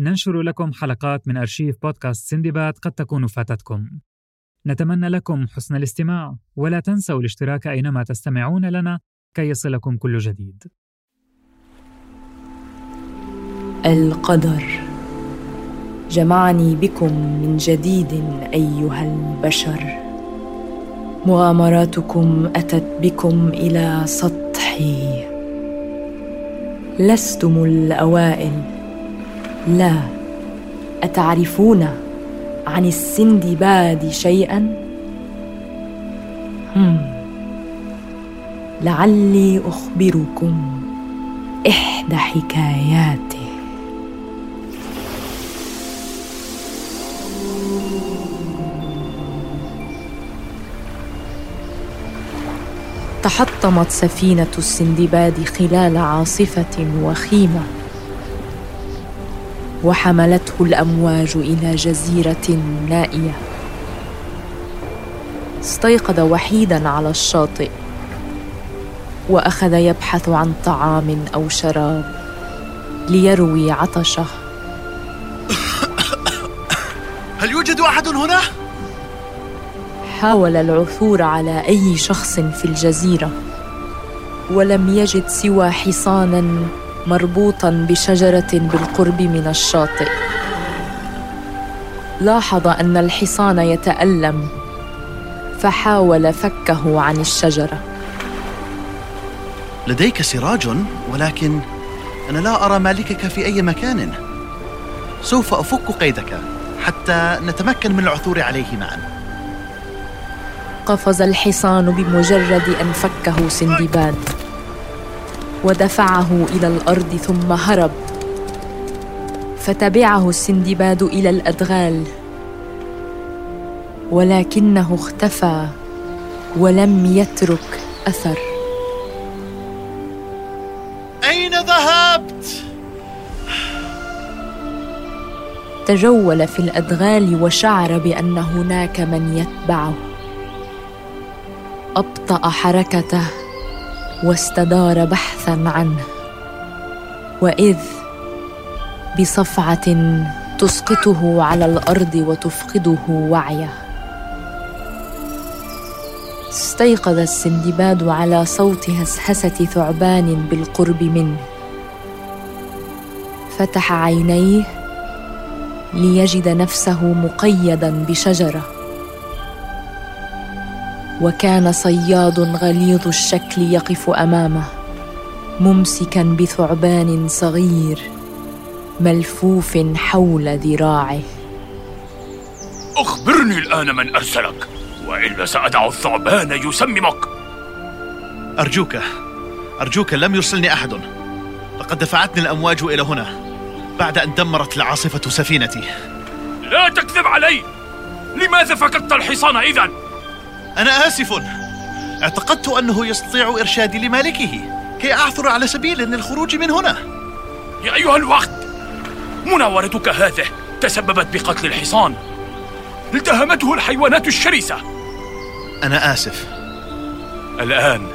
ننشر لكم حلقات من أرشيف بودكاست سندباد قد تكون فاتتكم. نتمنى لكم حسن الاستماع ولا تنسوا الاشتراك أينما تستمعون لنا كي يصلكم كل جديد. القدر. جمعني بكم من جديد أيها البشر. مغامراتكم أتت بكم إلى سطحي. لستم الأوائل. لا. أتعرفون عن السندباد شيئا؟ هم. لعلي أخبركم إحدى حكاياته. تحطمت سفينة السندباد خلال عاصفة وخيمة. وحملته الأمواج إلى جزيرة نائية. استيقظ وحيدا على الشاطئ وأخذ يبحث عن طعام أو شراب ليروي عطشه. هل يوجد أحد هنا؟ حاول العثور على أي شخص في الجزيرة ولم يجد سوى حصانا مربوطا بشجرة بالقرب من الشاطئ. لاحظ أن الحصان يتألم فحاول فكه عن الشجرة. لديك سراج ولكن أنا لا أرى مالكك في أي مكان. سوف أفك قيدك حتى نتمكن من العثور عليه معا. قفز الحصان بمجرد أن فكه سندباد. ودفعه إلى الأرض ثم هرب. فتبعه السندباد إلى الأدغال. ولكنه اختفى ولم يترك أثر. أين ذهبت؟ تجول في الأدغال وشعر بأن هناك من يتبعه. أبطأ حركته. واستدار بحثا عنه وإذ بصفعة تسقطه على الأرض وتفقده وعيه. استيقظ السندباد على صوت هسهسة ثعبان بالقرب منه. فتح عينيه ليجد نفسه مقيدا بشجرة. وكان صياد غليظ الشكل يقف أمامه ممسكا بثعبان صغير ملفوف حول ذراعه. أخبرني الآن من أرسلك والا سأدع الثعبان يسممك. أرجوك أرجوك لم يرسلني أحد. لقد دفعتني الأمواج إلى هنا بعد أن دمرت العاصفة سفينتي. لا تكذب علي! لماذا فقدت الحصان اذا أنا آسف. اعتقدت أنه يستطيع إرشادي لمالكه كي أعثر على سبيل للخروج من هنا. يا أيها الوقت مناورتك هذه تسببت بقتل الحصان. التهمته الحيوانات الشرسة. أنا آسف. الآن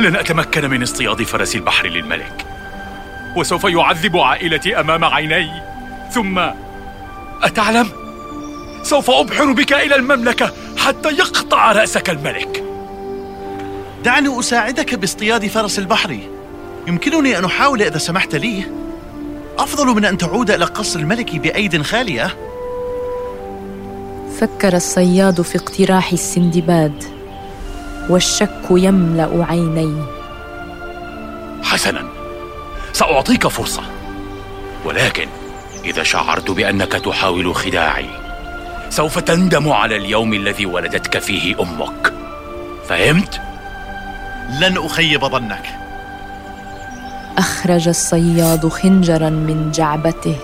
لن أتمكن من اصطياد فرس البحر للملك. وسوف يعذب عائلتي أمام عيني. ثم أتعلم؟ سوف أبحر بك إلى المملكة حتى يقطع رأسك الملك. دعني أساعدك باصطياد فرس البحر. يمكنني أن أحاول إذا سمحت لي. أفضل من أن تعود إلى قصر الملك بأيد خالية. فكر الصياد في اقتراح السندباد والشك يملأ عينيه. حسنا سأعطيك فرصة. ولكن إذا شعرت بأنك تحاول خداعي سوف تندم على اليوم الذي ولدتك فيه أمك. فهمت؟ لن أخيب ظنك. أخرج الصياد خنجرا من جعبته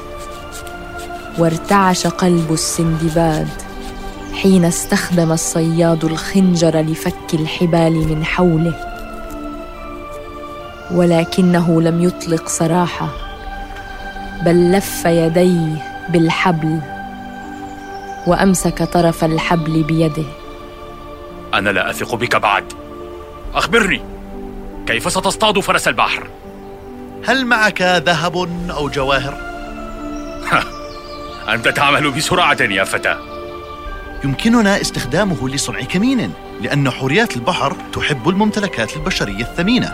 وارتعش قلب السندباد حين استخدم الصياد الخنجر لفك الحبال من حوله. ولكنه لم يطلق سراحه بل لف يديه بالحبل. وأمسك طرف الحبل بيده. أنا لا أثق بك بعد. أخبرني كيف ستصطاد فرس البحر؟ هل معك ذهب أو جواهر؟ أنت تعمل بسرعة يا فتى. يمكننا استخدامه لصنع كمين لأن حوريات البحر تحب الممتلكات البشرية الثمينة.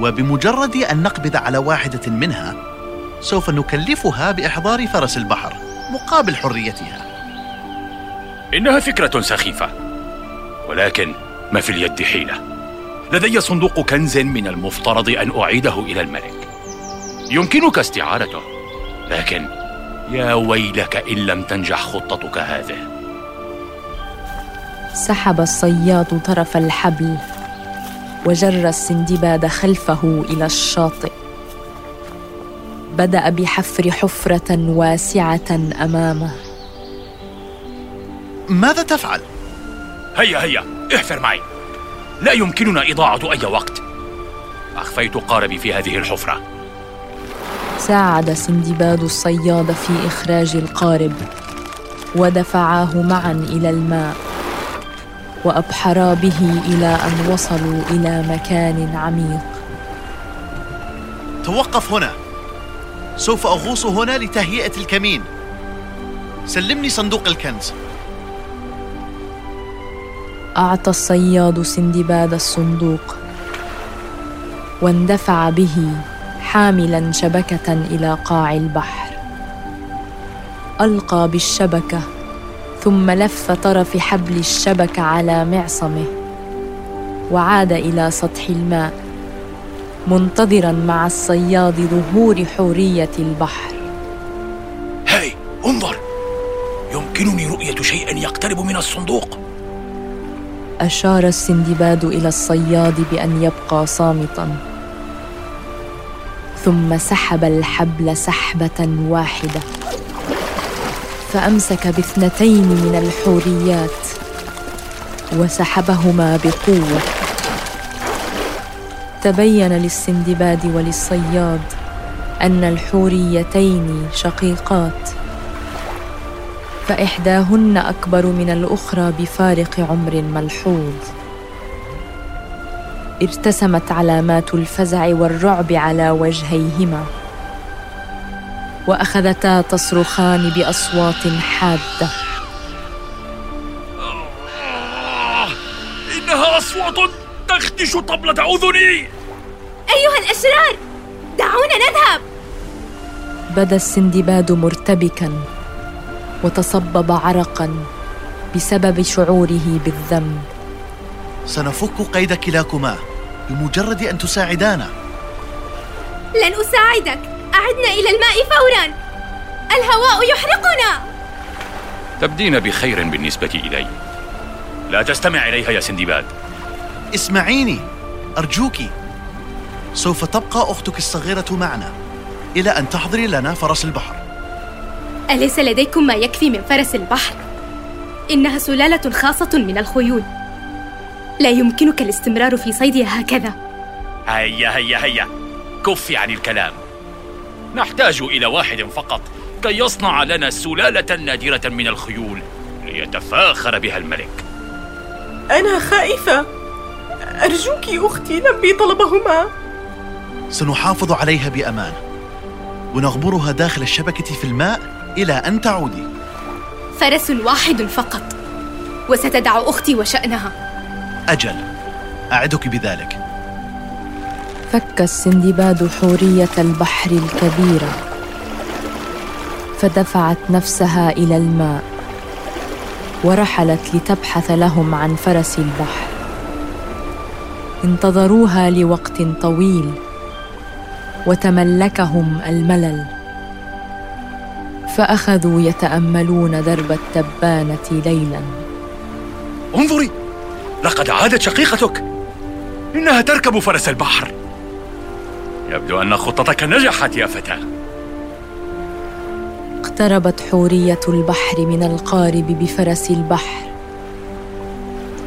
وبمجرد أن نقبض على واحدة منها سوف نكلفها بإحضار فرس البحر مقابل حريتها. إنها فكرة سخيفة. ولكن ما في اليد حيلة. لدي صندوق كنز من المفترض أن أعيده إلى الملك. يمكنك استعارته. لكن يا ويلك إن لم تنجح خطتك هذه. سحب الصياد طرف الحبل وجر السندباد خلفه إلى الشاطئ. بدأ بحفر حفرة واسعة أمامه. ماذا تفعل؟ هيا هيا احفر معي. لا يمكننا إضاعة أي وقت. أخفيت قاربي في هذه الحفرة. ساعد سندباد الصياد في إخراج القارب ودفعاه معا إلى الماء وأبحرا به إلى أن وصلوا إلى مكان عميق. توقف هنا. سوف أغوص هنا لتهيئة الكمين. سلمني صندوق الكنز. أعطى الصياد سندباد الصندوق واندفع به حاملا شبكة إلى قاع البحر. ألقى بالشبكة ثم لف طرف حبل الشبكة على معصمه وعاد إلى سطح الماء منتظرا مع الصياد ظهور حورية البحر. هاي انظر! يمكنني رؤية شيء يقترب من الصندوق. أشار السندباد إلى الصياد بأن يبقى صامتا. ثم سحب الحبل سحبة واحدة. فأمسك باثنتين من الحوريات وسحبهما بقوة. تبين للسندباد وللصياد أن الحوريتين شقيقات. فإحداهن أكبر من الأخرى بفارق عمر ملحوظ. ارتسمت علامات الفزع والرعب على وجهيهما. وأخذتا تصرخان بأصوات حادة. إنها أصوات تخدش طبلة أذني. أيها الأشرار دعونا نذهب. بدا السندباد مرتبكا. وتصبب عرقا بسبب شعوره بالذنب. سنفك قيد كلاكما بمجرد أن تساعدانا. لن أساعدك. أعدنا إلى الماء فورا. الهواء يحرقنا. تبدين بخير بالنسبة إلي. لا تستمع إليها يا سندباد. اسمعيني أرجوك. سوف تبقى أختك الصغيرة معنا إلى أن تحضري لنا فرس البحر. أليس لديكم ما يكفي من فرس البحر؟ إنها سلالة خاصة من الخيول. لا يمكنك الاستمرار في صيدها هكذا. هيا هيا هيا. كفي عن الكلام. نحتاج إلى واحد فقط كي يصنع لنا سلالة نادرة من الخيول ليتفاخر بها الملك. أنا خائفة. أرجوك أختي لبي طلبهما. سنحافظ عليها بأمان. ونغمرها داخل الشبكة في الماء إلى أن تعودي. فرس واحد فقط. وستدع أختي وشأنها. أجل. أعدك بذلك. فك السندباد حورية البحر الكبيره فدفعت نفسها إلى الماء. ورحلت لتبحث لهم عن فرس البحر. انتظروها لوقت طويل. وتملكهم الملل. فأخذوا يتأملون درب التبانة ليلا. انظري لقد عادت شقيقتك. إنها تركب فرس البحر. يبدو أن خطتك نجحت يا فتاة. اقتربت حورية البحر من القارب بفرس البحر.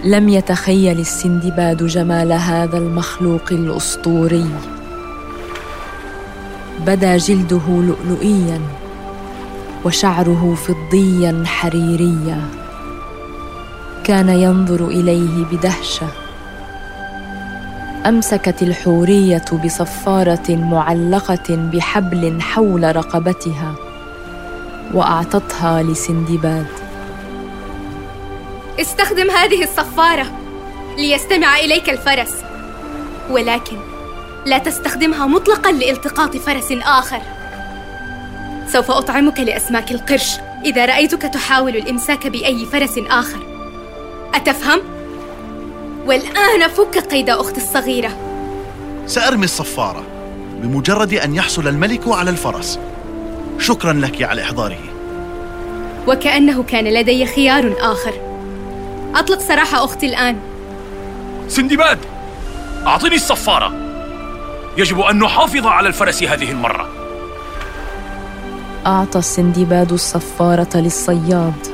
لم يتخيل السندباد جمال هذا المخلوق الأسطوري. بدا جلده لؤلؤيا. وشعره فضيا حريريا. كان ينظر إليه بدهشة. أمسكت الحورية بصفارة معلقة بحبل حول رقبتها وأعطتها لسندباد. استخدم هذه الصفارة ليستمع إليك الفرس ولكن لا تستخدمها مطلقا لالتقاط فرس آخر. سوف أطعمك لأسماك القرش. إذا رأيتك تحاول الإمساك بأي فرس آخر. أتفهم؟ والآن فك قيد أختي الصغيرة. سأرمي الصفارة بمجرد أن يحصل الملك على الفرس. شكرا لك على إحضاره. وكأنه كان لدي خيار آخر. أطلق سراح أختي الآن. سندباد أعطني الصفارة. يجب أن نحافظ على الفرس هذه المرة. أعطى السندباد الصفارة للصياد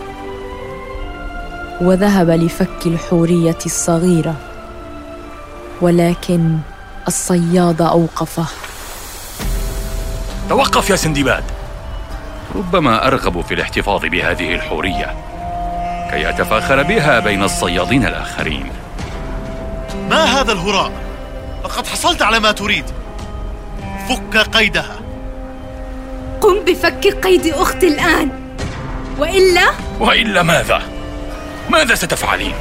وذهب لفك الحورية الصغيرة ولكن الصياد أوقفه. توقف يا سندباد. ربما أرغب في الاحتفاظ بهذه الحورية كي أتفاخر بها بين الصيادين الآخرين. ما هذا الهراء؟ لقد حصلت على ما تريد. فك قيدها. قم بفك قيد أختي الآن. وإلا؟ وإلا ماذا؟ ماذا ستفعلين؟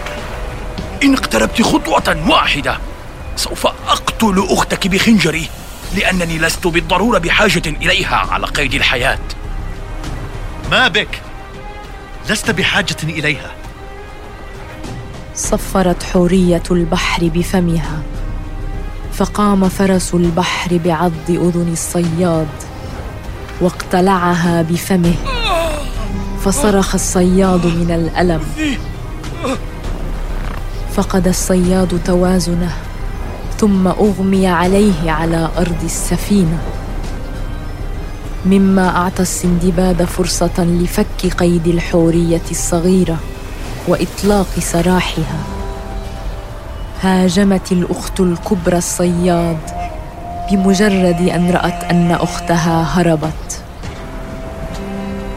إن اقتربت خطوة واحدة سوف أقتل أختك بخنجري لأنني لست بالضرورة بحاجة إليها على قيد الحياة. ما بك؟ لست بحاجة إليها. صفرت حورية البحر بفمها فقام فرس البحر بعض أذن الصياد. واقتلعها بفمه. فصرخ الصياد من الألم. فقد الصياد توازنه ثم أغمي عليه على أرض السفينة. مما أعطى السندباد فرصة لفك قيد الحورية الصغيرة وإطلاق سراحها. هاجمت الأخت الكبرى الصياد بمجرد أن رأت أن أختها هربت.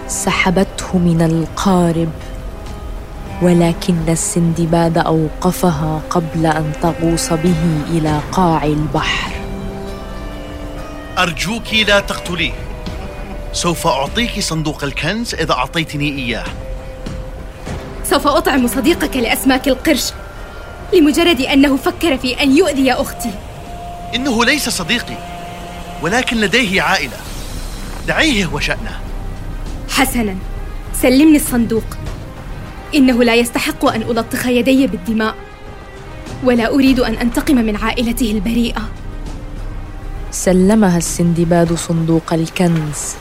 سحبته من القارب ولكن السندباد أوقفها قبل أن تغوص به إلى قاع البحر. أرجوك لا تقتليه. سوف أعطيك صندوق الكنز إذا أعطيتني إياه. سوف أطعم صديقك لأسماك القرش لمجرد أنه فكر في أن يؤذي أختي. إنه ليس صديقي ولكن لديه عائلة. دعيه وشأنه. حسنا. سلمني الصندوق. إنه لا يستحق أن ألطخ يدي بالدماء. ولا أريد أن أنتقم من عائلته البريئة. سلمها السندباد صندوق الكنز.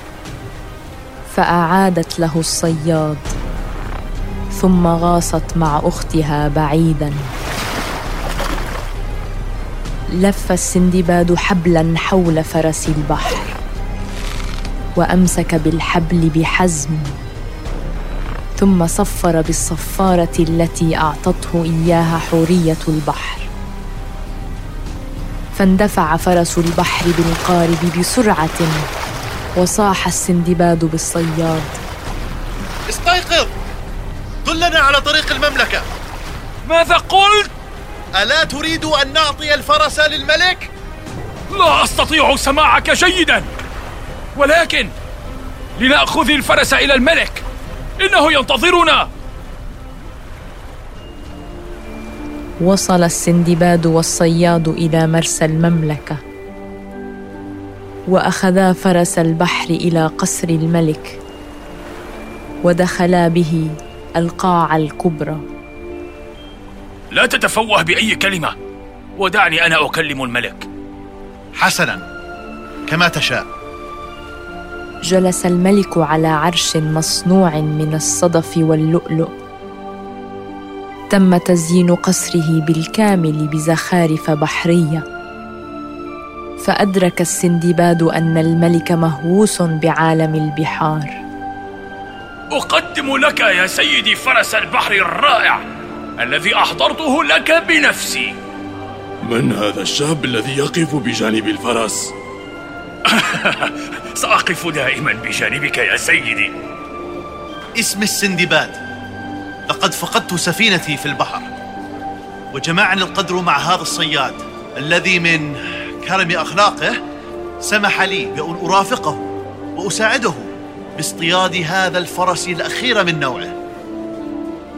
فأعادت له الصياد. ثم غاصت مع أختها بعيدا. لف السندباد حبلا حول فرس البحر. وأمسك بالحبل بحزم ثم صفر بالصفارة التي أعطته إياها حورية البحر. فاندفع فرس البحر بالقارب بسرعة وصاح السندباد بالصياد. استيقظ! دلنا على طريق المملكة. ماذا قلت؟ ألا تريد أن نعطي الفرس للملك؟ لا أستطيع سماعك جيدا. ولكن لنأخذ الفرس إلى الملك. إنه ينتظرنا. وصل السندباد والصياد إلى مرسى المملكة وأخذا فرس البحر إلى قصر الملك ودخلا به القاعه الكبرى. لا تتفوه بأي كلمة ودعني أنا أكلم الملك. حسنا كما تشاء. جلس الملك على عرش مصنوع من الصدف واللؤلؤ. تم تزيين قصره بالكامل بزخارف بحرية. فأدرك السندباد أن الملك مهووس بعالم البحار. أقدم لك يا سيدي فرس البحر الرائع الذي أحضرته لك بنفسي. من هذا الشاب الذي يقف بجانب الفرس؟ سأقف دائما بجانبك يا سيدي. اسم السندباد. لقد فقدت سفينتي في البحر. وجمعني القدر مع هذا الصياد الذي من كرم أخلاقه سمح لي بأن أرافقه وأساعده باصطياد هذا الفرس الأخير من نوعه.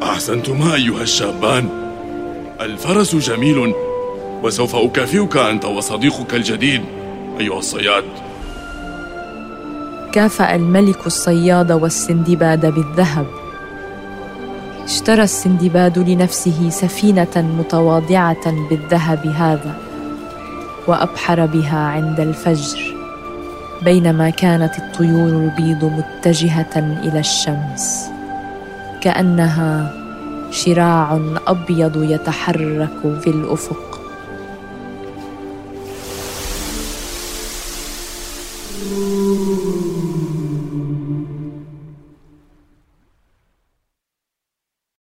أحسنتما أيها الشابان. الفرس جميل وسوف أكافئك أنت وصديقك الجديد أيها الصياد. كافأ الملك الصياد والسندباد بالذهب. اشترى السندباد لنفسه سفينة متواضعة بالذهب هذا وأبحر بها عند الفجر بينما كانت الطيور البيض متجهة إلى الشمس كأنها شراع أبيض يتحرك في الأفق.